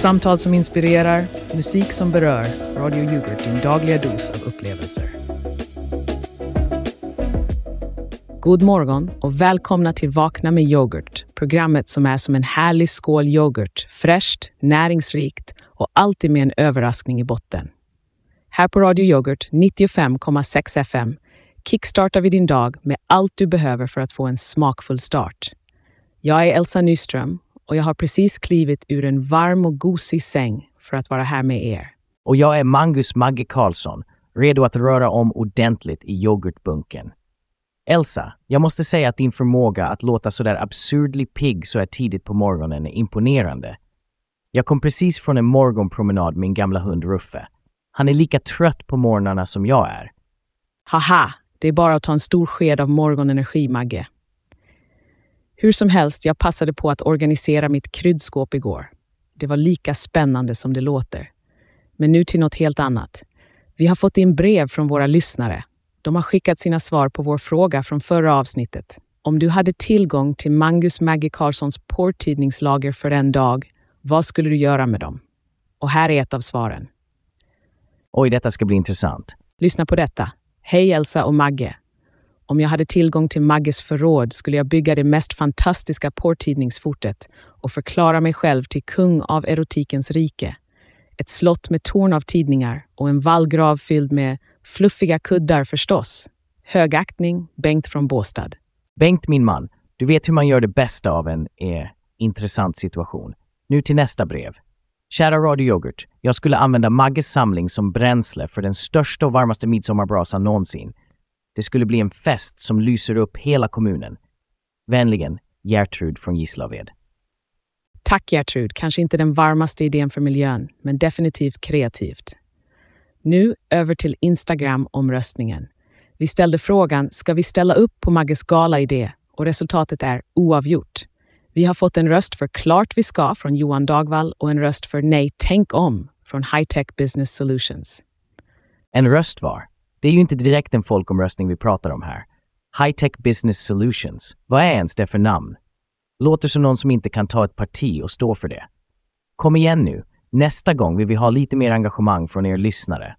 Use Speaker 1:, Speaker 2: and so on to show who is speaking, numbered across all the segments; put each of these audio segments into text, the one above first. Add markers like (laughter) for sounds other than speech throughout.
Speaker 1: Samtal som inspirerar, musik som berör. Radio Yoghurt, din dagliga dos av upplevelser. God morgon och välkomna till Vakna med yoghurt. Programmet som är som en härlig skål yoghurt. Fräscht, näringsrikt och alltid med en överraskning i botten. Här på Radio Yoghurt 95,6 FM kickstartar vi din dag med allt du behöver för att få en smakfull start. Jag är Elsa Nyström och jag har precis klivit ur en varm och gosig säng för att vara här med er.
Speaker 2: Och jag är Mangus Magge Karlsson, redo att röra om ordentligt i yoghurtbunken. Elsa, jag måste säga att din förmåga att låta sådär absurdly pigg så här tidigt på morgonen är imponerande. Jag kom precis från en morgonpromenad med min gamla hund Ruffe. Han är lika trött på morgnarna som jag är.
Speaker 1: Haha, det är bara att ta en stor sked av morgonenergi, Magge. Hur som helst, jag passade på att organisera mitt kryddskåp igår. Det var lika spännande som det låter. Men nu till något helt annat. Vi har fått in brev från våra lyssnare. De har skickat sina svar på vår fråga från förra avsnittet. Om du hade tillgång till Mangus Maggie Carlssons porrtidningslager för en dag, vad skulle du göra med dem? Och här är ett av svaren.
Speaker 2: Oj, detta ska bli intressant.
Speaker 1: Lyssna på detta. Hej Elsa och Magge. Om jag hade tillgång till Magges förråd skulle jag bygga det mest fantastiska porrtidningsfortet och förklara mig själv till kung av erotikens rike. Ett slott med torn av tidningar och en vallgrav fylld med fluffiga kuddar förstås. Högaktning, Bengt från Båstad.
Speaker 2: Bengt, min man, du vet hur man gör det bästa av en eh, intressant situation. Nu till nästa brev. Kära Radio Yoghurt, jag skulle använda Magges samling som bränsle för den största och varmaste midsommarbrasan någonsin. Det skulle bli en fest som lyser upp hela kommunen. Vänligen, Gertrud från Gislaved.
Speaker 1: Tack Gertrud, kanske inte den varmaste idén för miljön, men definitivt kreativt. Nu över till Instagram-omröstningen. Vi ställde frågan, ska vi ställa upp på Magges gala-idé? Och resultatet är oavgjort. Vi har fått en röst för klart vi ska från Johan Dagvall och en röst för nej, tänk om från High Tech Business Solutions.
Speaker 2: En röst var. Det är ju inte direkt en folkomröstning vi pratar om här. High Tech Business Solutions. Vad är ens det för namn? Låter som någon som inte kan ta ett parti och stå för det. Kom igen nu. Nästa gång vill vi ha lite mer engagemang från er lyssnare.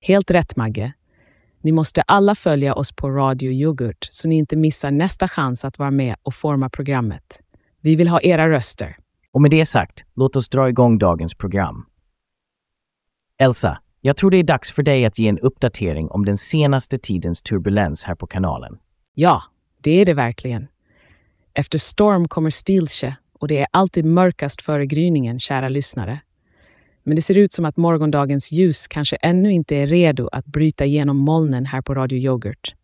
Speaker 1: Helt rätt Magge. Ni måste alla följa oss på Radio Yoghurt så ni inte missar nästa chans att vara med och forma programmet. Vi vill ha era röster.
Speaker 2: Och med det sagt, låt oss dra igång dagens program. Elsa, jag tror det är dags för dig att ge en uppdatering om den senaste tidens turbulens här på kanalen.
Speaker 1: Ja, det är det verkligen. Efter storm kommer stiltje och det är alltid mörkast före gryningen, kära lyssnare. Men det ser ut som att morgondagens ljus kanske ännu inte är redo att bryta igenom molnen här på Radio Yoghurt.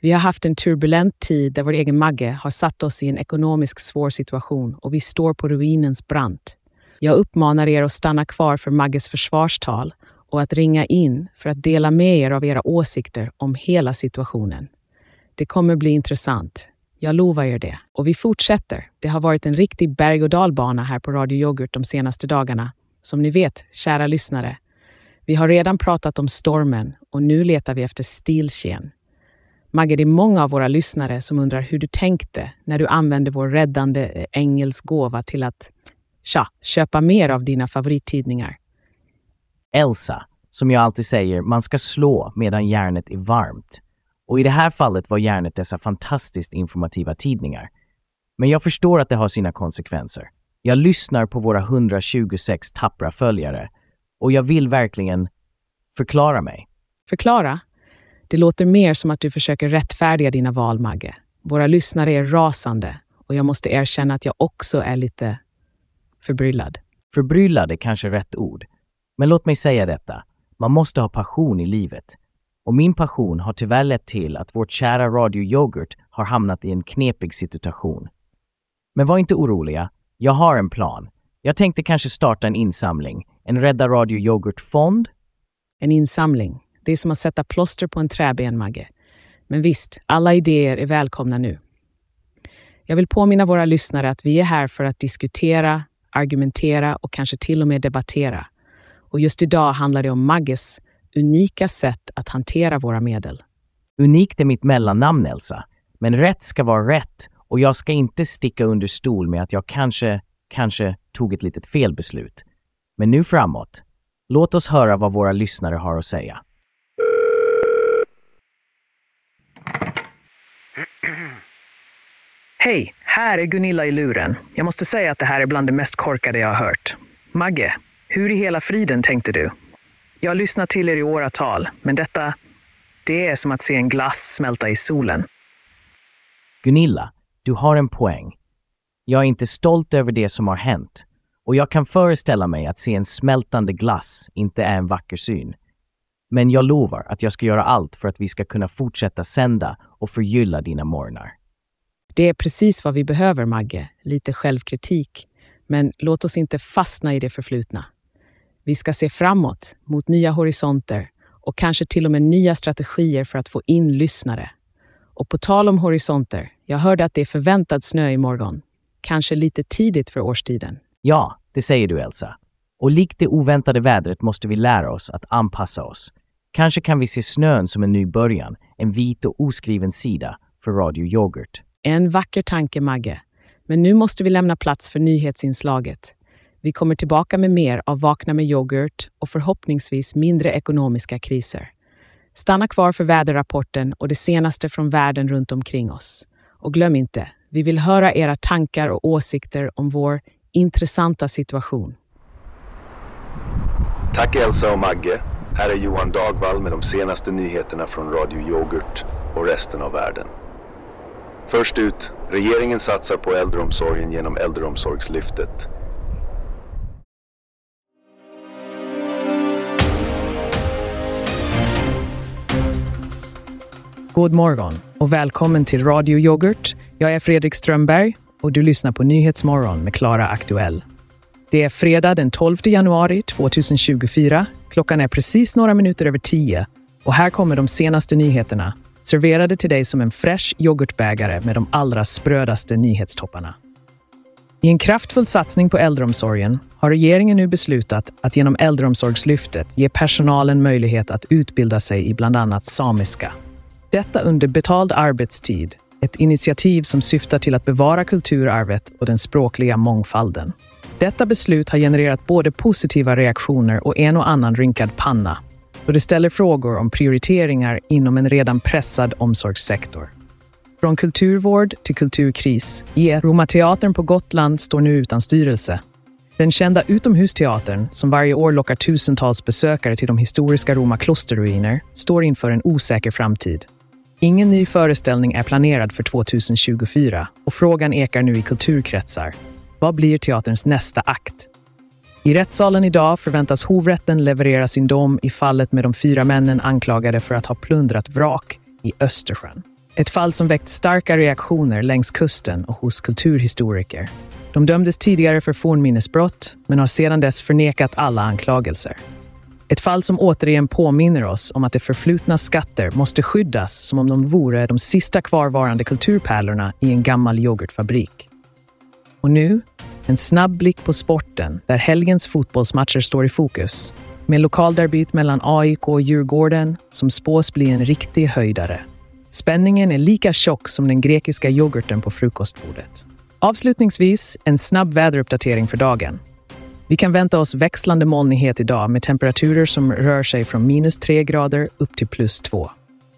Speaker 1: Vi har haft en turbulent tid där vår egen Magge har satt oss i en ekonomiskt svår situation och vi står på ruinens brant. Jag uppmanar er att stanna kvar för Magges försvarstal och att ringa in för att dela med er av era åsikter om hela situationen. Det kommer bli intressant. Jag lovar er det. Och vi fortsätter. Det har varit en riktig berg och dalbana här på Radio Yoghurt de senaste dagarna. Som ni vet, kära lyssnare. Vi har redan pratat om stormen och nu letar vi efter stiltjen. Magge, det är många av våra lyssnare som undrar hur du tänkte när du använde vår räddande eh, ängels gåva till att tja, köpa mer av dina favorittidningar.
Speaker 2: Elsa, som jag alltid säger, man ska slå medan järnet är varmt. Och i det här fallet var järnet dessa fantastiskt informativa tidningar. Men jag förstår att det har sina konsekvenser. Jag lyssnar på våra 126 tappra följare och jag vill verkligen förklara mig.
Speaker 1: Förklara? Det låter mer som att du försöker rättfärdiga dina val, Magge. Våra lyssnare är rasande och jag måste erkänna att jag också är lite förbryllad.
Speaker 2: Förbryllad är kanske rätt ord. Men låt mig säga detta. Man måste ha passion i livet. Och min passion har tyvärr lett till att vårt kära Radio Yoghurt har hamnat i en knepig situation. Men var inte oroliga. Jag har en plan. Jag tänkte kanske starta en insamling. En Rädda Radio Yoghurt-fond.
Speaker 1: En insamling. Det är som att sätta plåster på en träben, Magge. Men visst, alla idéer är välkomna nu. Jag vill påminna våra lyssnare att vi är här för att diskutera, argumentera och kanske till och med debattera. Och just idag handlar det om Magges unika sätt att hantera våra medel.
Speaker 2: Unikt är mitt mellannamn, Elsa. Men rätt ska vara rätt och jag ska inte sticka under stol med att jag kanske kanske tog ett litet felbeslut. Men nu framåt, låt oss höra vad våra lyssnare har att säga. (clears throat)
Speaker 3: Hej, här är Gunilla i luren. Jag måste säga att det här är bland det mest korkade jag har hört. Magge, hur i hela friden tänkte du? Jag har lyssnat till er i åratal, men detta, det är som att se en glass smälta i solen.
Speaker 2: Gunilla, du har en poäng. Jag är inte stolt över det som har hänt och jag kan föreställa mig att se en smältande glass inte är en vacker syn. Men jag lovar att jag ska göra allt för att vi ska kunna fortsätta sända och förgylla dina morgnar.
Speaker 3: Det är precis vad vi behöver, Magge. Lite självkritik. Men låt oss inte fastna i det förflutna. Vi ska se framåt, mot nya horisonter och kanske till och med nya strategier för att få in lyssnare. Och på tal om horisonter, jag hörde att det är förväntad snö imorgon. Kanske lite tidigt för årstiden.
Speaker 2: Ja, det säger du Elsa. Och likt det oväntade vädret måste vi lära oss att anpassa oss. Kanske kan vi se snön som en ny början, en vit och oskriven sida för Radio Yoghurt.
Speaker 3: En vacker tanke, Magge. Men nu måste vi lämna plats för nyhetsinslaget. Vi kommer tillbaka med mer av Vakna med yoghurt och förhoppningsvis mindre ekonomiska kriser. Stanna kvar för väderrapporten och det senaste från världen runt omkring oss. Och glöm inte, vi vill höra era tankar och åsikter om vår intressanta situation.
Speaker 4: Tack Elsa och Magge. Här är Johan Dagvall med de senaste nyheterna från Radio Yoghurt och resten av världen. Först ut, regeringen satsar på äldreomsorgen genom Äldreomsorgslyftet.
Speaker 3: God morgon och välkommen till Radio Yoghurt. Jag är Fredrik Strömberg och du lyssnar på Nyhetsmorgon med Klara Aktuell. Det är fredag den 12 januari 2024. Klockan är precis några minuter över tio och här kommer de senaste nyheterna serverade till dig som en fräsch yoghurtbägare med de allra sprödaste nyhetstopparna. I en kraftfull satsning på äldreomsorgen har regeringen nu beslutat att genom Äldreomsorgslyftet ge personalen möjlighet att utbilda sig i bland annat samiska. Detta under betald arbetstid, ett initiativ som syftar till att bevara kulturarvet och den språkliga mångfalden. Detta beslut har genererat både positiva reaktioner och en och annan rynkad panna då det ställer frågor om prioriteringar inom en redan pressad omsorgssektor. Från kulturvård till kulturkris. I Romateatern på Gotland står nu utan styrelse. Den kända utomhusteatern, som varje år lockar tusentals besökare till de historiska Roma klosterruiner, står inför en osäker framtid. Ingen ny föreställning är planerad för 2024 och frågan ekar nu i kulturkretsar. Vad blir teaterns nästa akt? I rättssalen idag förväntas hovrätten leverera sin dom i fallet med de fyra männen anklagade för att ha plundrat vrak i Östersjön. Ett fall som väckt starka reaktioner längs kusten och hos kulturhistoriker. De dömdes tidigare för fornminnesbrott, men har sedan dess förnekat alla anklagelser. Ett fall som återigen påminner oss om att det förflutnas skatter måste skyddas som om de vore de sista kvarvarande kulturpärlorna i en gammal yoghurtfabrik. Och nu, en snabb blick på sporten där helgens fotbollsmatcher står i fokus. Med lokalderbyt mellan AIK och Djurgården som spås bli en riktig höjdare. Spänningen är lika tjock som den grekiska yoghurten på frukostbordet. Avslutningsvis en snabb väderuppdatering för dagen. Vi kan vänta oss växlande molnighet idag med temperaturer som rör sig från minus 3 grader upp till plus 2.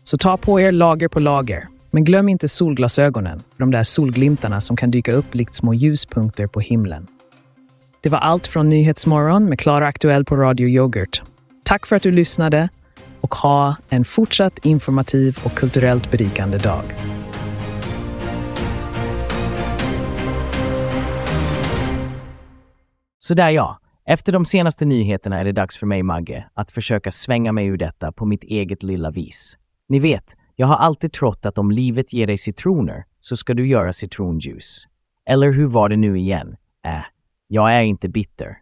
Speaker 3: Så ta på er lager på lager. Men glöm inte solglasögonen, för de där solglimtarna som kan dyka upp likt små ljuspunkter på himlen. Det var allt från Nyhetsmorgon med Klara Aktuell på Radio Yoghurt. Tack för att du lyssnade och ha en fortsatt informativ och kulturellt berikande dag.
Speaker 2: Sådär ja, efter de senaste nyheterna är det dags för mig, Magge, att försöka svänga mig ur detta på mitt eget lilla vis. Ni vet, jag har alltid trott att om livet ger dig citroner så ska du göra citronjuice. Eller hur var det nu igen? Äh, jag är inte bitter.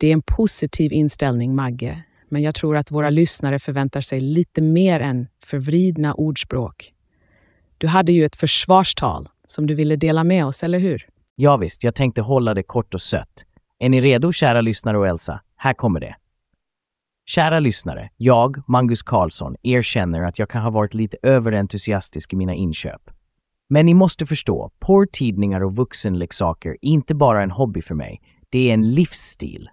Speaker 3: Det är en positiv inställning, Magge. Men jag tror att våra lyssnare förväntar sig lite mer än förvridna ordspråk. Du hade ju ett försvarstal som du ville dela med oss, eller hur?
Speaker 2: Ja visst, jag tänkte hålla det kort och sött. Är ni redo, kära lyssnare och Elsa? Här kommer det. Kära lyssnare, jag, Mangus Karlsson, erkänner att jag kan ha varit lite överentusiastisk i mina inköp. Men ni måste förstå, porrtidningar och vuxenleksaker är inte bara en hobby för mig. Det är en livsstil.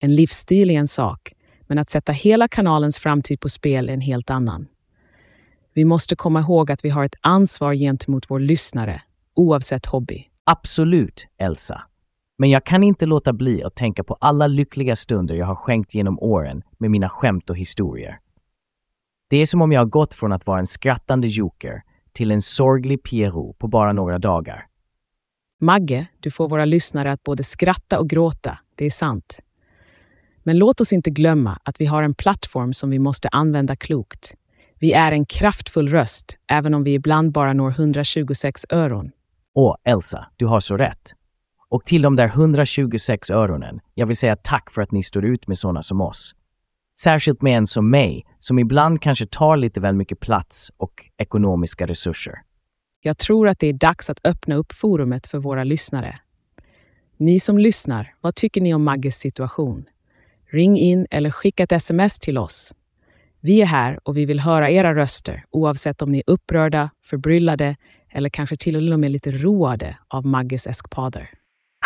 Speaker 1: En livsstil är en sak, men att sätta hela kanalens framtid på spel är en helt annan. Vi måste komma ihåg att vi har ett ansvar gentemot vår lyssnare, oavsett hobby.
Speaker 2: Absolut, Elsa. Men jag kan inte låta bli att tänka på alla lyckliga stunder jag har skänkt genom åren med mina skämt och historier. Det är som om jag har gått från att vara en skrattande joker till en sorglig Pierrot på bara några dagar.
Speaker 1: Magge, du får våra lyssnare att både skratta och gråta, det är sant. Men låt oss inte glömma att vi har en plattform som vi måste använda klokt. Vi är en kraftfull röst, även om vi ibland bara når 126 öron.
Speaker 2: Åh, Elsa, du har så rätt. Och till de där 126 öronen, jag vill säga tack för att ni står ut med sådana som oss. Särskilt med en som mig, som ibland kanske tar lite väl mycket plats och ekonomiska resurser.
Speaker 1: Jag tror att det är dags att öppna upp forumet för våra lyssnare. Ni som lyssnar, vad tycker ni om Magges situation? Ring in eller skicka ett sms till oss. Vi är här och vi vill höra era röster oavsett om ni är upprörda, förbryllade eller kanske till och med lite roade av Magges eskapader.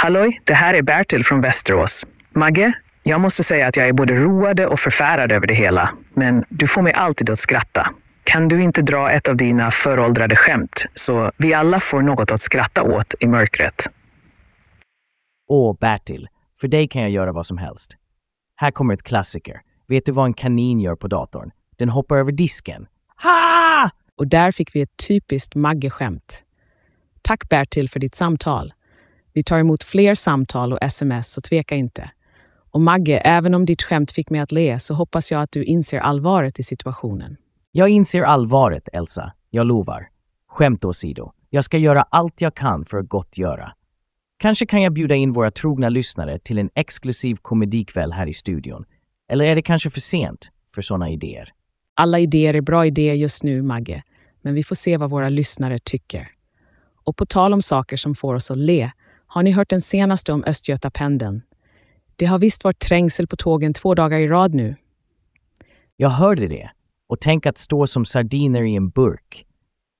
Speaker 3: Halloj, det här är Bertil från Västerås. Magge, jag måste säga att jag är både road och förfärad över det hela. Men du får mig alltid att skratta. Kan du inte dra ett av dina föråldrade skämt så vi alla får något att skratta åt i mörkret?
Speaker 2: Åh, Bertil, för dig kan jag göra vad som helst. Här kommer ett klassiker. Vet du vad en kanin gör på datorn? Den hoppar över disken. Ha!
Speaker 1: Och där fick vi ett typiskt Magge-skämt. Tack Bertil för ditt samtal. Vi tar emot fler samtal och sms, så tveka inte. Och Magge, även om ditt skämt fick mig att le så hoppas jag att du inser allvaret i situationen.
Speaker 2: Jag inser allvaret, Elsa. Jag lovar. Skämt åsido. Jag ska göra allt jag kan för att gott göra. Kanske kan jag bjuda in våra trogna lyssnare till en exklusiv komedikväll här i studion. Eller är det kanske för sent för sådana idéer?
Speaker 1: Alla idéer är bra idéer just nu, Magge, men vi får se vad våra lyssnare tycker. Och på tal om saker som får oss att le, har ni hört den senaste om Östgötapendeln? Det har visst varit trängsel på tågen två dagar i rad nu.
Speaker 2: Jag hörde det. Och tänk att stå som sardiner i en burk.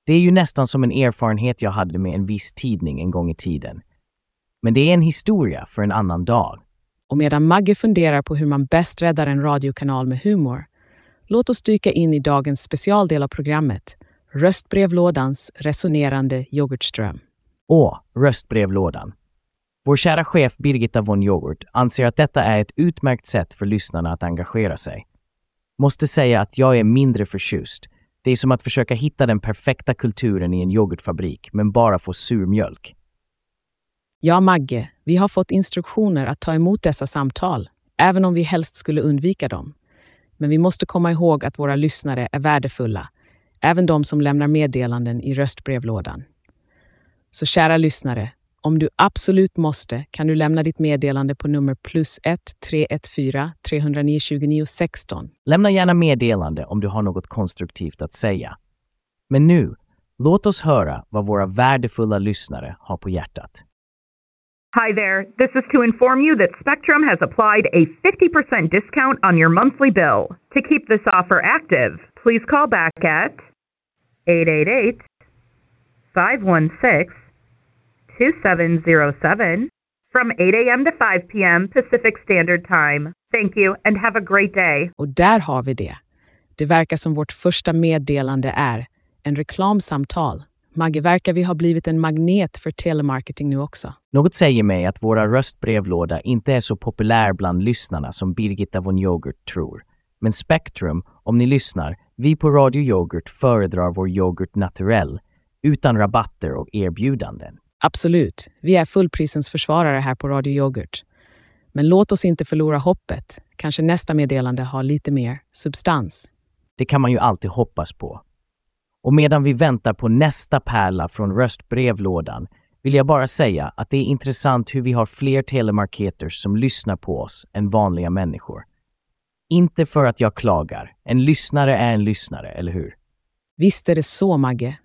Speaker 2: Det är ju nästan som en erfarenhet jag hade med en viss tidning en gång i tiden. Men det är en historia för en annan dag.
Speaker 1: Och medan Magge funderar på hur man bäst räddar en radiokanal med humor, låt oss dyka in i dagens specialdel av programmet, Röstbrevlådans resonerande yoghurtström.
Speaker 2: Åh, röstbrevlådan. Vår kära chef Birgitta von Yoghurt anser att detta är ett utmärkt sätt för lyssnarna att engagera sig. Måste säga att jag är mindre förtjust. Det är som att försöka hitta den perfekta kulturen i en yoghurtfabrik, men bara få surmjölk.
Speaker 1: Ja, Magge, vi har fått instruktioner att ta emot dessa samtal, även om vi helst skulle undvika dem. Men vi måste komma ihåg att våra lyssnare är värdefulla, även de som lämnar meddelanden i röstbrevlådan. Så kära lyssnare, om du absolut måste kan du lämna ditt meddelande på nummer plus 1 314 309 29 16.
Speaker 2: Lämna gärna meddelande om du har något konstruktivt att säga. Men nu, låt oss höra vad våra värdefulla lyssnare har på hjärtat.
Speaker 5: Hi there. This is to inform you that Spectrum has applied a 50% discount on your monthly bill. To keep this offer active, please call back at 888 516 2707 from 8 a.m. to 5 p.m. Pacific Standard Time. Thank you and have a great day.
Speaker 1: Och där har vi det. Det verkar som vårt första meddelande är en reklamsamtal. Magge, verkar vi ha blivit en magnet för telemarketing nu också?
Speaker 2: Något säger mig att våra röstbrevlåda inte är så populär bland lyssnarna som Birgitta von Yoghurt tror. Men Spektrum, om ni lyssnar, vi på Radio Yoghurt föredrar vår yoghurt naturell, utan rabatter och erbjudanden.
Speaker 1: Absolut, vi är fullprisens försvarare här på Radio Yoghurt. Men låt oss inte förlora hoppet. Kanske nästa meddelande har lite mer substans.
Speaker 2: Det kan man ju alltid hoppas på. Och medan vi väntar på nästa pärla från röstbrevlådan vill jag bara säga att det är intressant hur vi har fler telemarketers som lyssnar på oss än vanliga människor. Inte för att jag klagar. En lyssnare är en lyssnare, eller hur?
Speaker 1: Visst är det så, Magge.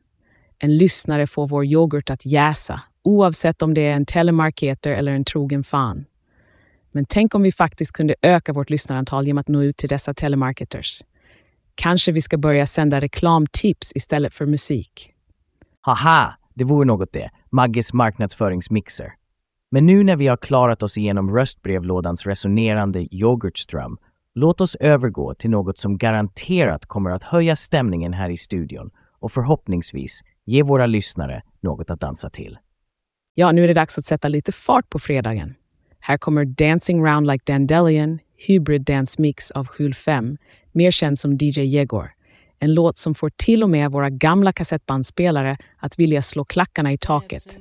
Speaker 1: En lyssnare får vår yoghurt att jäsa, oavsett om det är en telemarketer eller en trogen fan. Men tänk om vi faktiskt kunde öka vårt lyssnarantal genom att nå ut till dessa telemarketers. Kanske vi ska börja sända reklamtips istället för musik.
Speaker 2: Haha, det vore något det. Magges marknadsföringsmixer. Men nu när vi har klarat oss igenom röstbrevlådans resonerande yoghurtström, låt oss övergå till något som garanterat kommer att höja stämningen här i studion och förhoppningsvis ge våra lyssnare något att dansa till.
Speaker 1: Ja, nu är det dags att sätta lite fart på fredagen. Här kommer Dancing Round Like Dandelion, Hybrid Dance Mix av Skjul 5, mer känd som DJ Jegor. En låt som får till och med våra gamla kassettbandspelare att vilja slå klackarna i taket.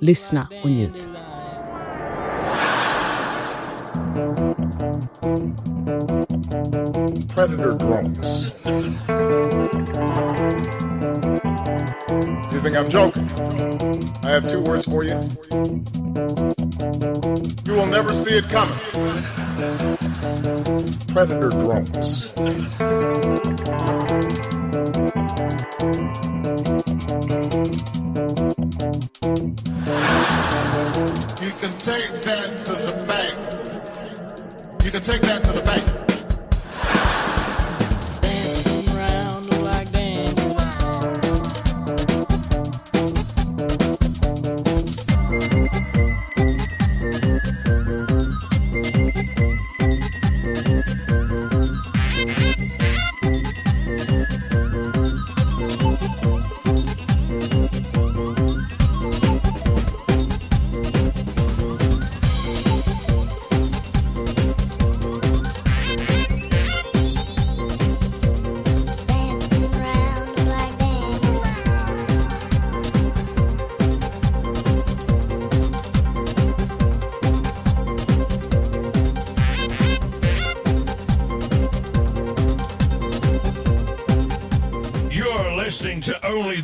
Speaker 1: Lyssna och njut.
Speaker 6: Predator drones. You think I'm joking? I have two words for you. You will never see it coming. Predator drones. You can take that to the bank. You can take that to the bank.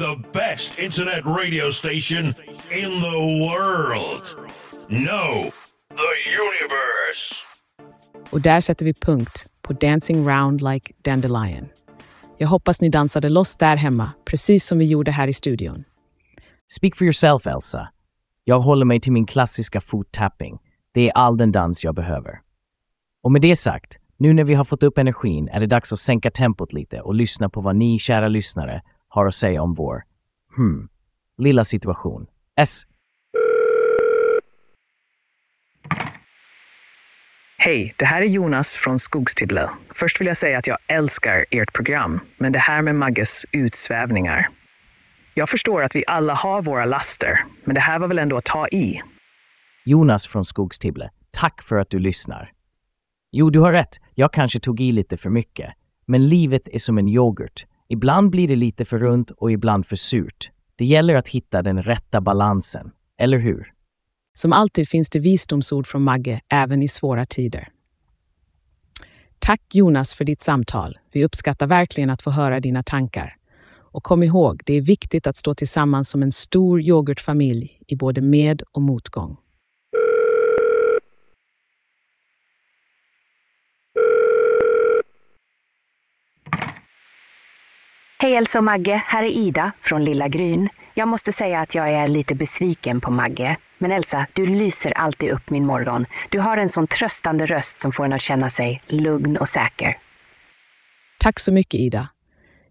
Speaker 7: The best internet radio station in the world. No, the universe.
Speaker 1: Och där sätter vi punkt på Dancing Round Like Dandelion. Jag hoppas ni dansade loss där hemma, precis som vi gjorde här i studion.
Speaker 2: Speak for yourself, Elsa. Jag håller mig till min klassiska foot-tapping. Det är all den dans jag behöver. Och med det sagt, nu när vi har fått upp energin är det dags att sänka tempot lite och lyssna på vad ni, kära lyssnare, har att säga om vår, hmm, lilla situation. S.
Speaker 3: Hej, det här är Jonas från Skogstibble. Först vill jag säga att jag älskar ert program, men det här med Magges utsvävningar. Jag förstår att vi alla har våra laster, men det här var väl ändå att ta i?
Speaker 2: Jonas från Skogstibble, tack för att du lyssnar. Jo, du har rätt. Jag kanske tog i lite för mycket. Men livet är som en yoghurt. Ibland blir det lite för runt och ibland för surt. Det gäller att hitta den rätta balansen. Eller hur?
Speaker 1: Som alltid finns det visdomsord från Magge även i svåra tider. Tack Jonas för ditt samtal. Vi uppskattar verkligen att få höra dina tankar. Och kom ihåg, det är viktigt att stå tillsammans som en stor yoghurtfamilj i både med och motgång.
Speaker 8: Hej Elsa och Magge, här är Ida från Lilla Gryn. Jag måste säga att jag är lite besviken på Magge. Men Elsa, du lyser alltid upp min morgon. Du har en sån tröstande röst som får en att känna sig lugn och säker.
Speaker 1: Tack så mycket Ida.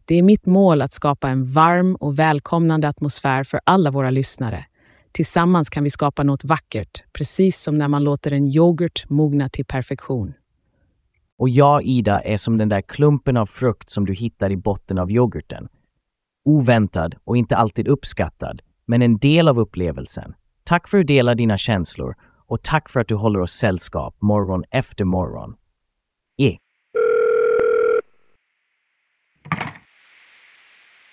Speaker 1: Det är mitt mål att skapa en varm och välkomnande atmosfär för alla våra lyssnare. Tillsammans kan vi skapa något vackert, precis som när man låter en yoghurt mogna till perfektion.
Speaker 2: Och jag, Ida, är som den där klumpen av frukt som du hittar i botten av yoghurten. Oväntad och inte alltid uppskattad, men en del av upplevelsen. Tack för att du delar dina känslor och tack för att du håller oss sällskap morgon efter morgon. E.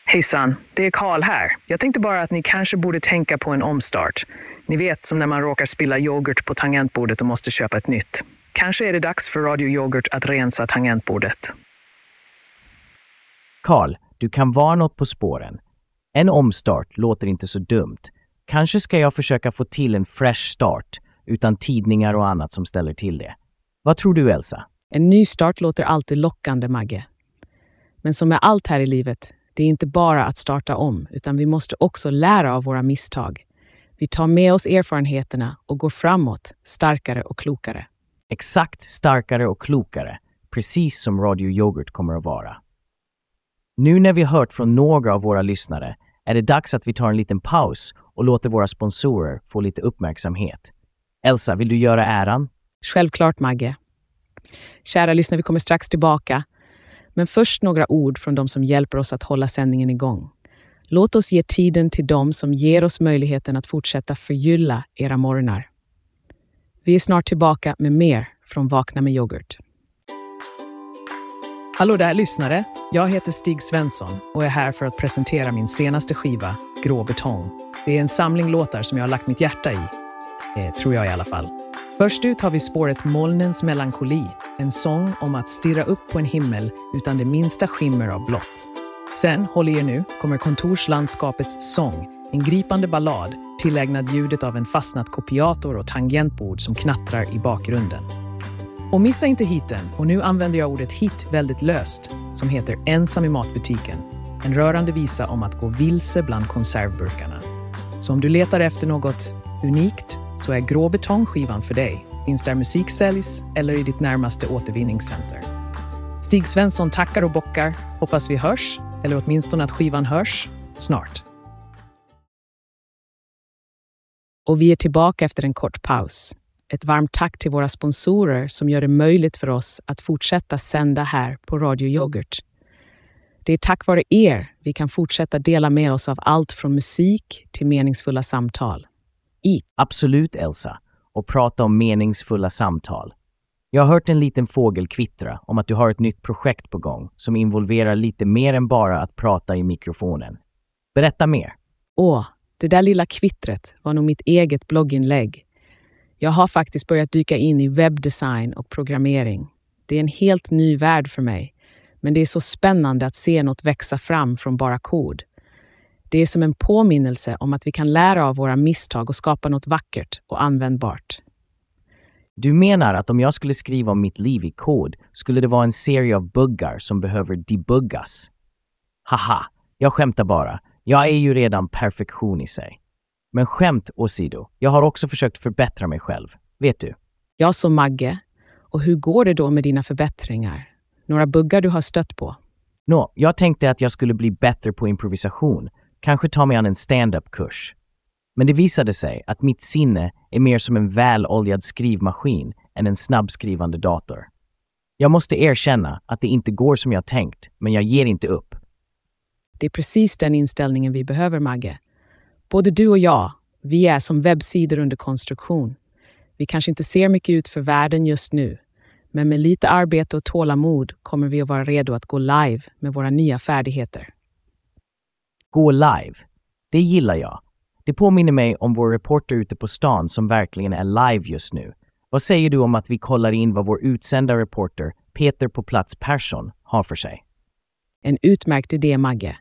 Speaker 3: Hejsan, det är Karl här. Jag tänkte bara att ni kanske borde tänka på en omstart. Ni vet, som när man råkar spilla yoghurt på tangentbordet och måste köpa ett nytt. Kanske är det dags för Radio Yoghurt att rensa tangentbordet.
Speaker 2: Karl, du kan vara något på spåren. En omstart låter inte så dumt. Kanske ska jag försöka få till en fresh start utan tidningar och annat som ställer till det. Vad tror du, Elsa?
Speaker 1: En ny start låter alltid lockande, Magge. Men som med allt här i livet, det är inte bara att starta om, utan vi måste också lära av våra misstag. Vi tar med oss erfarenheterna och går framåt, starkare och klokare.
Speaker 2: Exakt starkare och klokare, precis som Radio Yoghurt kommer att vara. Nu när vi hört från några av våra lyssnare är det dags att vi tar en liten paus och låter våra sponsorer få lite uppmärksamhet. Elsa, vill du göra äran?
Speaker 1: Självklart, Magge. Kära lyssnare, vi kommer strax tillbaka. Men först några ord från de som hjälper oss att hålla sändningen igång. Låt oss ge tiden till dem som ger oss möjligheten att fortsätta förgylla era morgnar. Vi är snart tillbaka med mer från Vakna med yoghurt. Hallå där lyssnare! Jag heter Stig Svensson och är här för att presentera min senaste skiva, Grå betong. Det är en samling låtar som jag har lagt mitt hjärta i. Eh, tror jag i alla fall. Först ut har vi spåret Molnens melankoli, en sång om att stirra upp på en himmel utan det minsta skimmer av blått. Sen, håll i er nu, kommer kontorslandskapets sång, en gripande ballad tillägnad ljudet av en fastnat kopiator och tangentbord som knattrar i bakgrunden. Och missa inte hiten, och nu använder jag ordet hit väldigt löst, som heter Ensam i matbutiken. En rörande visa om att gå vilse bland konservburkarna. Så om du letar efter något unikt så är Grå betongskivan för dig. Finns där musik säljs eller i ditt närmaste återvinningscenter. Stig Svensson tackar och bockar. Hoppas vi hörs, eller åtminstone att skivan hörs, snart. Och vi är tillbaka efter en kort paus. Ett varmt tack till våra sponsorer som gör det möjligt för oss att fortsätta sända här på Radio Yoghurt. Det är tack vare er vi kan fortsätta dela med oss av allt från musik till meningsfulla samtal. I
Speaker 2: Absolut, Elsa. Och prata om meningsfulla samtal. Jag har hört en liten fågel kvittra om att du har ett nytt projekt på gång som involverar lite mer än bara att prata i mikrofonen. Berätta mer.
Speaker 1: Åh, det där lilla kvittret var nog mitt eget blogginlägg. Jag har faktiskt börjat dyka in i webbdesign och programmering. Det är en helt ny värld för mig, men det är så spännande att se något växa fram från bara kod. Det är som en påminnelse om att vi kan lära av våra misstag och skapa något vackert och användbart.
Speaker 2: Du menar att om jag skulle skriva om mitt liv i kod skulle det vara en serie av buggar som behöver debuggas? Haha, jag skämtar bara. Jag är ju redan perfektion i sig. Men skämt åsido, jag har också försökt förbättra mig själv. Vet du?
Speaker 1: Jag som Magge. Och hur går det då med dina förbättringar? Några buggar du har stött på?
Speaker 2: Nå, jag tänkte att jag skulle bli bättre på improvisation, kanske ta mig an en stand-up-kurs. Men det visade sig att mitt sinne är mer som en väloljad skrivmaskin än en snabbskrivande dator. Jag måste erkänna att det inte går som jag tänkt, men jag ger inte upp.
Speaker 1: Det är precis den inställningen vi behöver, Magge. Både du och jag, vi är som webbsidor under konstruktion. Vi kanske inte ser mycket ut för världen just nu, men med lite arbete och tålamod kommer vi att vara redo att gå live med våra nya färdigheter.
Speaker 2: Gå live. Det gillar jag. Det påminner mig om vår reporter ute på stan som verkligen är live just nu. Vad säger du om att vi kollar in vad vår utsända reporter Peter på plats Persson har för sig?
Speaker 1: En utmärkt idé, Magge.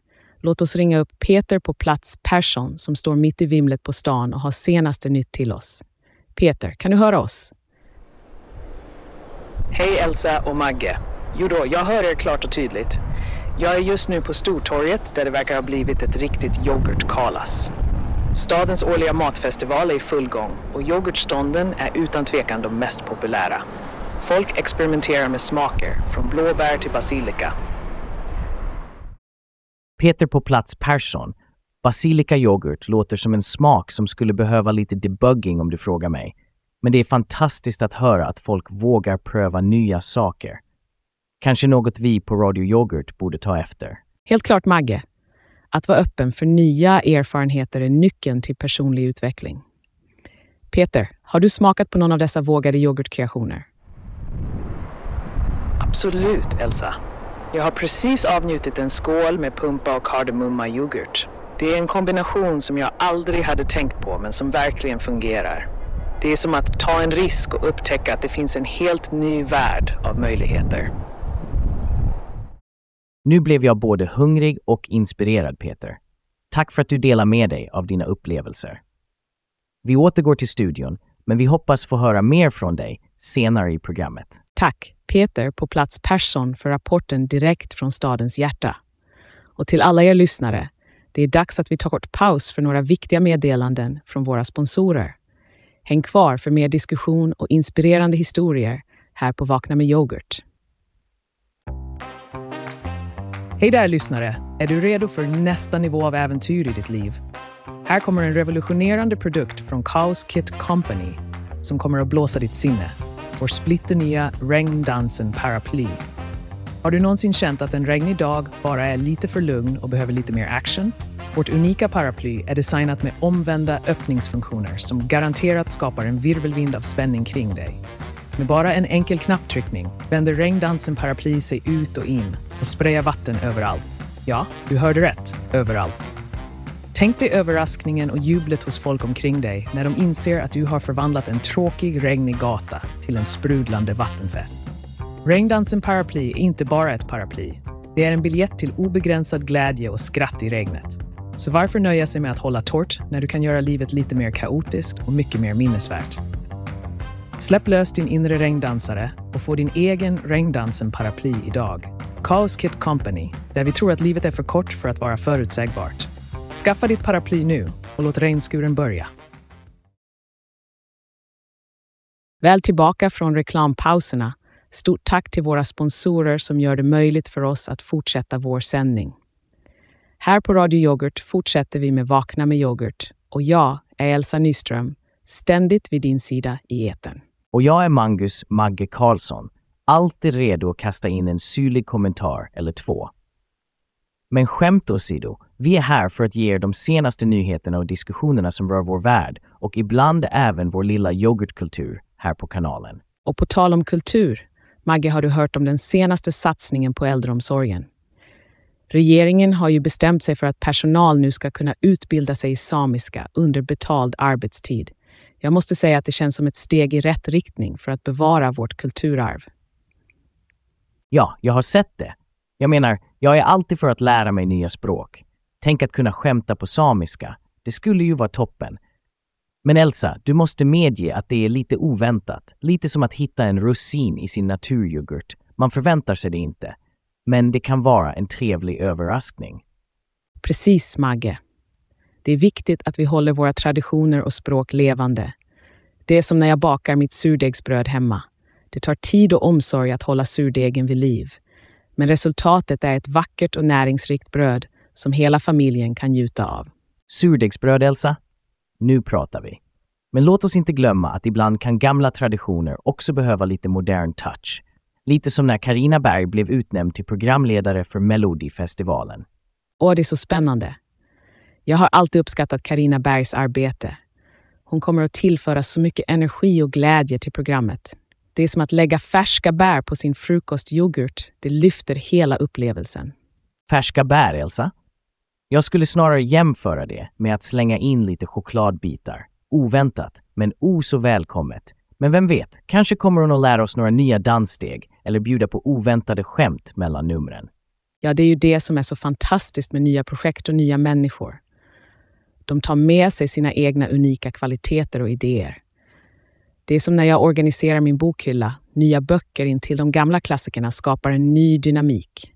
Speaker 1: Låt oss ringa upp Peter på plats Persson som står mitt i vimlet på stan och har senaste nytt till oss. Peter, kan du höra oss?
Speaker 3: Hej Elsa och Magge. Jo då, jag hör er klart och tydligt. Jag är just nu på Stortorget där det verkar ha blivit ett riktigt yoghurtkalas. Stadens årliga matfestival är i full gång och yoghurtstånden är utan tvekan de mest populära. Folk experimenterar med smaker, från blåbär till basilika.
Speaker 2: Peter på plats Persson. Basilika yoghurt låter som en smak som skulle behöva lite debugging om du frågar mig. Men det är fantastiskt att höra att folk vågar pröva nya saker. Kanske något vi på Radio Yoghurt borde ta efter.
Speaker 1: Helt klart, Magge. Att vara öppen för nya erfarenheter är nyckeln till personlig utveckling. Peter, har du smakat på någon av dessa vågade yoghurtkreationer?
Speaker 3: Absolut, Elsa. Jag har precis avnjutit en skål med pumpa och kardemumma yoghurt. Det är en kombination som jag aldrig hade tänkt på men som verkligen fungerar. Det är som att ta en risk och upptäcka att det finns en helt ny värld av möjligheter.
Speaker 2: Nu blev jag både hungrig och inspirerad, Peter. Tack för att du delar med dig av dina upplevelser. Vi återgår till studion, men vi hoppas få höra mer från dig senare i programmet.
Speaker 1: Tack, Peter på plats Persson för rapporten direkt från stadens hjärta. Och till alla er lyssnare, det är dags att vi tar kort paus för några viktiga meddelanden från våra sponsorer. Häng kvar för mer diskussion och inspirerande historier här på Vakna med yoghurt. Hej där lyssnare! Är du redo för nästa nivå av äventyr i ditt liv? Här kommer en revolutionerande produkt från Chaos Kit Company som kommer att blåsa ditt sinne. Vår splitternya Regndansen Paraply. Har du någonsin känt att en regnig dag bara är lite för lugn och behöver lite mer action? Vårt unika paraply är designat med omvända öppningsfunktioner som garanterat skapar en virvelvind av spänning kring dig. Med bara en enkel knapptryckning vänder regndansen paraply sig ut och in och sprayar vatten överallt. Ja, du hörde rätt. Överallt. Tänk dig överraskningen och jublet hos folk omkring dig när de inser att du har förvandlat en tråkig, regnig gata till en sprudlande vattenfest. Regndansen paraply är inte bara ett paraply. Det är en biljett till obegränsad glädje och skratt i regnet. Så varför nöja sig med att hålla torrt när du kan göra livet lite mer kaotiskt och mycket mer minnesvärt? Släpp lös din inre regndansare och få din egen regndansen-paraply idag. Chaos Kit Company, där vi tror att livet är för kort för att vara förutsägbart. Skaffa ditt paraply nu och låt regnskuren börja. Väl tillbaka från reklampauserna. Stort tack till våra sponsorer som gör det möjligt för oss att fortsätta vår sändning. Här på Radio Yoghurt fortsätter vi med Vakna med yoghurt och jag är Elsa Nyström, ständigt vid din sida i etern.
Speaker 2: Och jag är Mangus Magge Karlsson, alltid redo att kasta in en syrlig kommentar eller två. Men skämt åsido, vi är här för att ge er de senaste nyheterna och diskussionerna som rör vår värld och ibland även vår lilla yoghurtkultur här på kanalen.
Speaker 1: Och på tal om kultur, Magge, har du hört om den senaste satsningen på äldreomsorgen? Regeringen har ju bestämt sig för att personal nu ska kunna utbilda sig i samiska under betald arbetstid. Jag måste säga att det känns som ett steg i rätt riktning för att bevara vårt kulturarv.
Speaker 2: Ja, jag har sett det. Jag menar, jag är alltid för att lära mig nya språk. Tänk att kunna skämta på samiska. Det skulle ju vara toppen. Men Elsa, du måste medge att det är lite oväntat. Lite som att hitta en russin i sin naturyoghurt. Man förväntar sig det inte. Men det kan vara en trevlig överraskning.
Speaker 1: Precis, Magge. Det är viktigt att vi håller våra traditioner och språk levande. Det är som när jag bakar mitt surdegsbröd hemma. Det tar tid och omsorg att hålla surdegen vid liv. Men resultatet är ett vackert och näringsrikt bröd som hela familjen kan njuta av.
Speaker 2: Surdegsbröd, Elsa? Nu pratar vi. Men låt oss inte glömma att ibland kan gamla traditioner också behöva lite modern touch. Lite som när Karina Berg blev utnämnd till programledare för Melodifestivalen.
Speaker 1: Åh, det är så spännande. Jag har alltid uppskattat Karina Bergs arbete. Hon kommer att tillföra så mycket energi och glädje till programmet. Det är som att lägga färska bär på sin frukostyoghurt. Det lyfter hela upplevelsen.
Speaker 2: Färska bär, Elsa? Jag skulle snarare jämföra det med att slänga in lite chokladbitar. Oväntat, men o så välkommet. Men vem vet, kanske kommer hon att lära oss några nya danssteg eller bjuda på oväntade skämt mellan numren.
Speaker 1: Ja, det är ju det som är så fantastiskt med nya projekt och nya människor. De tar med sig sina egna unika kvaliteter och idéer. Det är som när jag organiserar min bokhylla. Nya böcker in till de gamla klassikerna skapar en ny dynamik.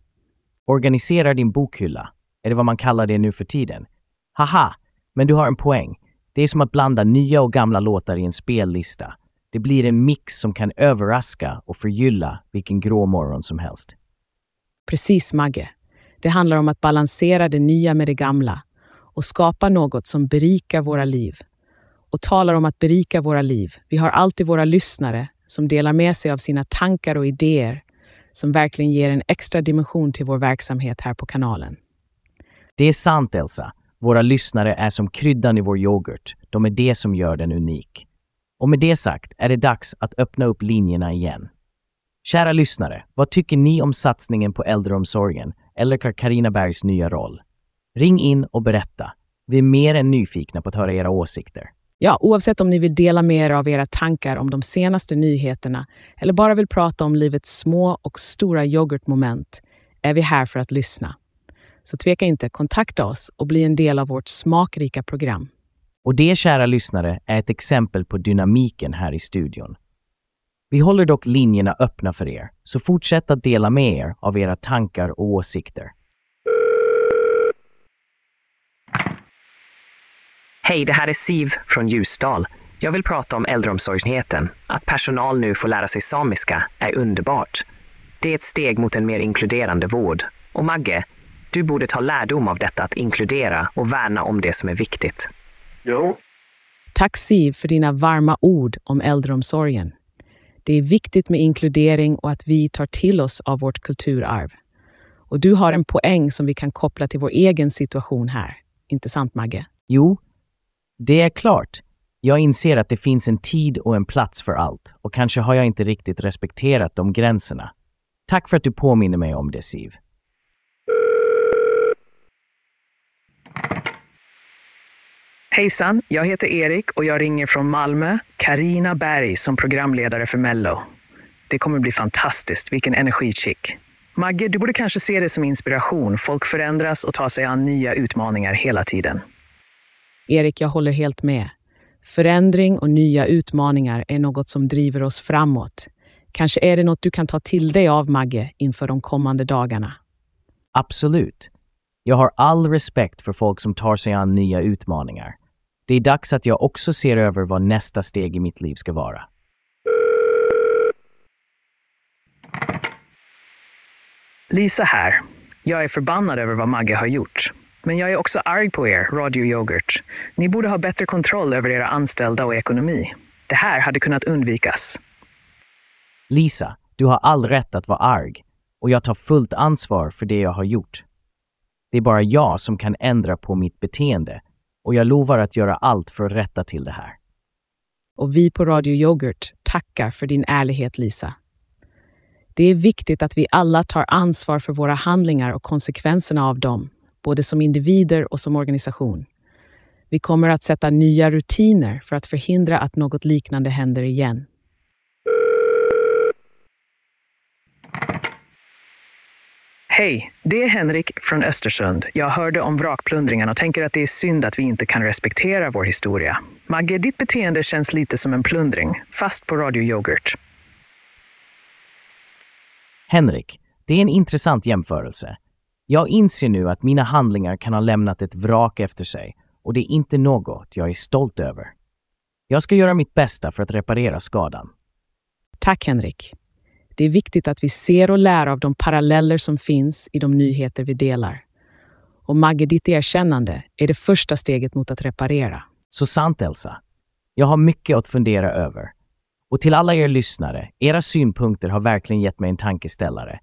Speaker 2: Organiserar din bokhylla. Är det vad man kallar det nu för tiden? Haha, men du har en poäng. Det är som att blanda nya och gamla låtar i en spellista. Det blir en mix som kan överraska och förgylla vilken grå morgon som helst.
Speaker 1: Precis, Magge. Det handlar om att balansera det nya med det gamla och skapa något som berikar våra liv. Och talar om att berika våra liv. Vi har alltid våra lyssnare som delar med sig av sina tankar och idéer som verkligen ger en extra dimension till vår verksamhet här på kanalen.
Speaker 2: Det är sant, Elsa. Våra lyssnare är som kryddan i vår yoghurt. De är det som gör den unik. Och med det sagt är det dags att öppna upp linjerna igen. Kära lyssnare, vad tycker ni om satsningen på äldreomsorgen eller Karina Bergs nya roll? Ring in och berätta. Vi är mer än nyfikna på att höra era åsikter.
Speaker 1: Ja, oavsett om ni vill dela med er av era tankar om de senaste nyheterna eller bara vill prata om livets små och stora yoghurtmoment är vi här för att lyssna. Så tveka inte, kontakta oss och bli en del av vårt smakrika program.
Speaker 2: Och det, kära lyssnare, är ett exempel på dynamiken här i studion. Vi håller dock linjerna öppna för er, så fortsätt att dela med er av era tankar och åsikter.
Speaker 3: Hej, det här är Siv från Ljusdal. Jag vill prata om äldreomsorgsnyheten. Att personal nu får lära sig samiska är underbart. Det är ett steg mot en mer inkluderande vård. Och Magge, Du borde ta lärdom av detta att inkludera och värna om det som är viktigt.
Speaker 9: Jo,
Speaker 1: Tack Siv för dina varma ord om äldreomsorgen. Det är viktigt med inkludering och att vi tar till oss av vårt kulturarv. Och du har en poäng som vi kan koppla till vår egen situation här. Inte sant Magge?
Speaker 2: Jo, det är klart. Jag inser att det finns en tid och en plats för allt och kanske har jag inte riktigt respekterat de gränserna. Tack för att du påminner mig om det, Siv.
Speaker 3: Hejsan, jag heter Erik och jag ringer från Malmö. Karina Berg som programledare för Mello. Det kommer bli fantastiskt, vilken energichick. Magge, du borde kanske se det som inspiration. Folk förändras och tar sig an nya utmaningar hela tiden.
Speaker 1: Erik, jag håller helt med. Förändring och nya utmaningar är något som driver oss framåt. Kanske är det något du kan ta till dig av, Magge, inför de kommande dagarna.
Speaker 2: Absolut. Jag har all respekt för folk som tar sig an nya utmaningar. Det är dags att jag också ser över vad nästa steg i mitt liv ska vara.
Speaker 3: Lisa här. Jag är förbannad över vad Magge har gjort. Men jag är också arg på er, Radio Yoghurt. Ni borde ha bättre kontroll över era anställda och ekonomi. Det här hade kunnat undvikas.
Speaker 2: Lisa, du har all rätt att vara arg och jag tar fullt ansvar för det jag har gjort. Det är bara jag som kan ändra på mitt beteende och jag lovar att göra allt för att rätta till det här.
Speaker 1: Och vi på Radio Yoghurt tackar för din ärlighet, Lisa. Det är viktigt att vi alla tar ansvar för våra handlingar och konsekvenserna av dem, både som individer och som organisation. Vi kommer att sätta nya rutiner för att förhindra att något liknande händer igen.
Speaker 3: Hej, det är Henrik från Östersund. Jag hörde om vrakplundringen och tänker att det är synd att vi inte kan respektera vår historia. Magge, ditt beteende känns lite som en plundring, fast på Radio Yoghurt.
Speaker 2: Henrik, det är en intressant jämförelse. Jag inser nu att mina handlingar kan ha lämnat ett vrak efter sig och det är inte något jag är stolt över. Jag ska göra mitt bästa för att reparera skadan.
Speaker 1: Tack Henrik. Det är viktigt att vi ser och lär av de paralleller som finns i de nyheter vi delar. Och Magge, ditt erkännande är det första steget mot att reparera.
Speaker 2: Så sant, Elsa. Jag har mycket att fundera över. Och till alla er lyssnare, era synpunkter har verkligen gett mig en tankeställare.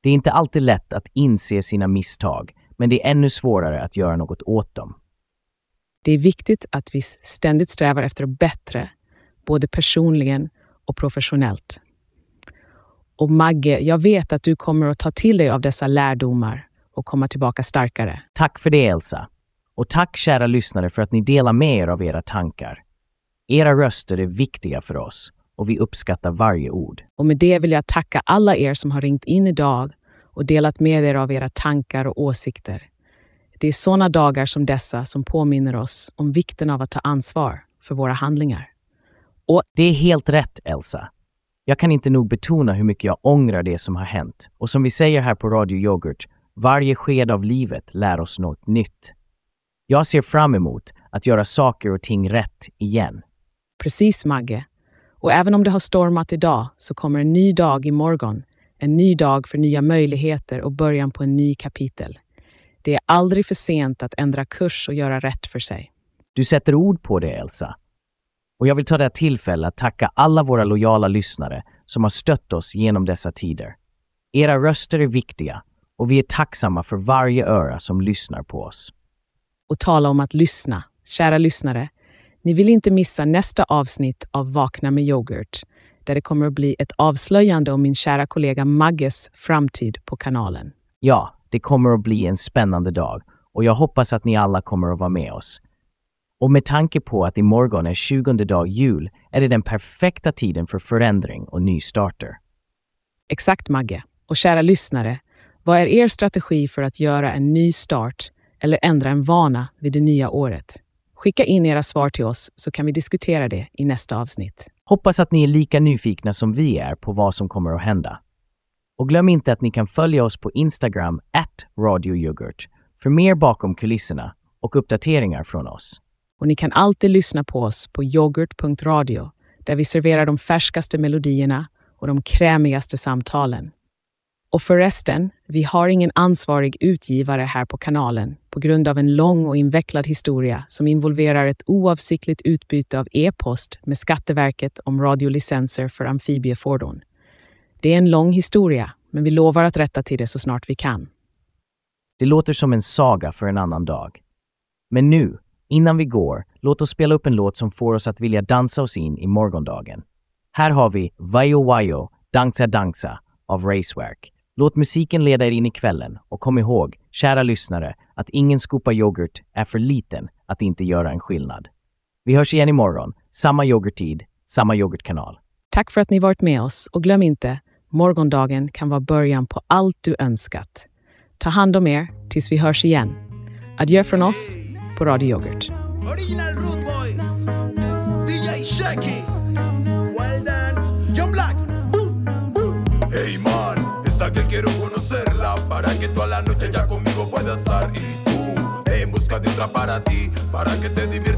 Speaker 2: Det är inte alltid lätt att inse sina misstag, men det är ännu svårare att göra något åt dem.
Speaker 1: Det är viktigt att vi ständigt strävar efter att bättre, både personligen och professionellt. Och Magge, jag vet att du kommer att ta till dig av dessa lärdomar och komma tillbaka starkare.
Speaker 2: Tack för det, Elsa. Och tack kära lyssnare för att ni delar med er av era tankar. Era röster är viktiga för oss och vi uppskattar varje ord.
Speaker 1: Och med det vill jag tacka alla er som har ringt in idag och delat med er av era tankar och åsikter. Det är sådana dagar som dessa som påminner oss om vikten av att ta ansvar för våra handlingar.
Speaker 2: Och det är helt rätt, Elsa. Jag kan inte nog betona hur mycket jag ångrar det som har hänt. Och som vi säger här på Radio Yoghurt, varje sked av livet lär oss något nytt. Jag ser fram emot att göra saker och ting rätt igen.
Speaker 1: Precis, Magge. Och även om det har stormat idag så kommer en ny dag imorgon. En ny dag för nya möjligheter och början på en ny kapitel. Det är aldrig för sent att ändra kurs och göra rätt för sig.
Speaker 2: Du sätter ord på det, Elsa. Och jag vill ta det här tillfället att tacka alla våra lojala lyssnare som har stött oss genom dessa tider. Era röster är viktiga och vi är tacksamma för varje öra som lyssnar på oss.
Speaker 1: Och tala om att lyssna. Kära lyssnare, ni vill inte missa nästa avsnitt av Vakna med yoghurt där det kommer att bli ett avslöjande om min kära kollega Magges framtid på kanalen.
Speaker 2: Ja, det kommer att bli en spännande dag och jag hoppas att ni alla kommer att vara med oss. Och med tanke på att imorgon är 20 dag jul är det den perfekta tiden för förändring och nystarter.
Speaker 1: Exakt Magge. Och kära lyssnare, vad är er strategi för att göra en ny start eller ändra en vana vid det nya året? Skicka in era svar till oss så kan vi diskutera det i nästa avsnitt.
Speaker 2: Hoppas att ni är lika nyfikna som vi är på vad som kommer att hända. Och glöm inte att ni kan följa oss på Instagram, at radioyoghurt, för mer bakom kulisserna och uppdateringar från oss.
Speaker 1: Och ni kan alltid lyssna på oss på yoghurt.radio där vi serverar de färskaste melodierna och de krämigaste samtalen. Och förresten, vi har ingen ansvarig utgivare här på kanalen på grund av en lång och invecklad historia som involverar ett oavsiktligt utbyte av e-post med Skatteverket om radiolicenser för amfibiefordon. Det är en lång historia, men vi lovar att rätta till det så snart vi kan.
Speaker 2: Det låter som en saga för en annan dag. Men nu, innan vi går, låt oss spela upp en låt som får oss att vilja dansa oss in i morgondagen. Här har vi Vajo Vajo, Dansa Dansa av Racework. Låt musiken leda er in i kvällen och kom ihåg, kära lyssnare, att ingen skopa yoghurt är för liten att inte göra en skillnad. Vi hörs igen imorgon, samma yoghurttid, samma yoghurtkanal.
Speaker 1: Tack för att ni varit med oss och glöm inte, morgondagen kan vara början på allt du önskat. Ta hand om er tills vi hörs igen. Adjö från oss på Radio Yoghurt.
Speaker 9: Original Root Boy, DJ Shaky, que quiero conocerla para que toda la noche ya conmigo pueda estar. Y tú en busca de otra para ti, para que te divierta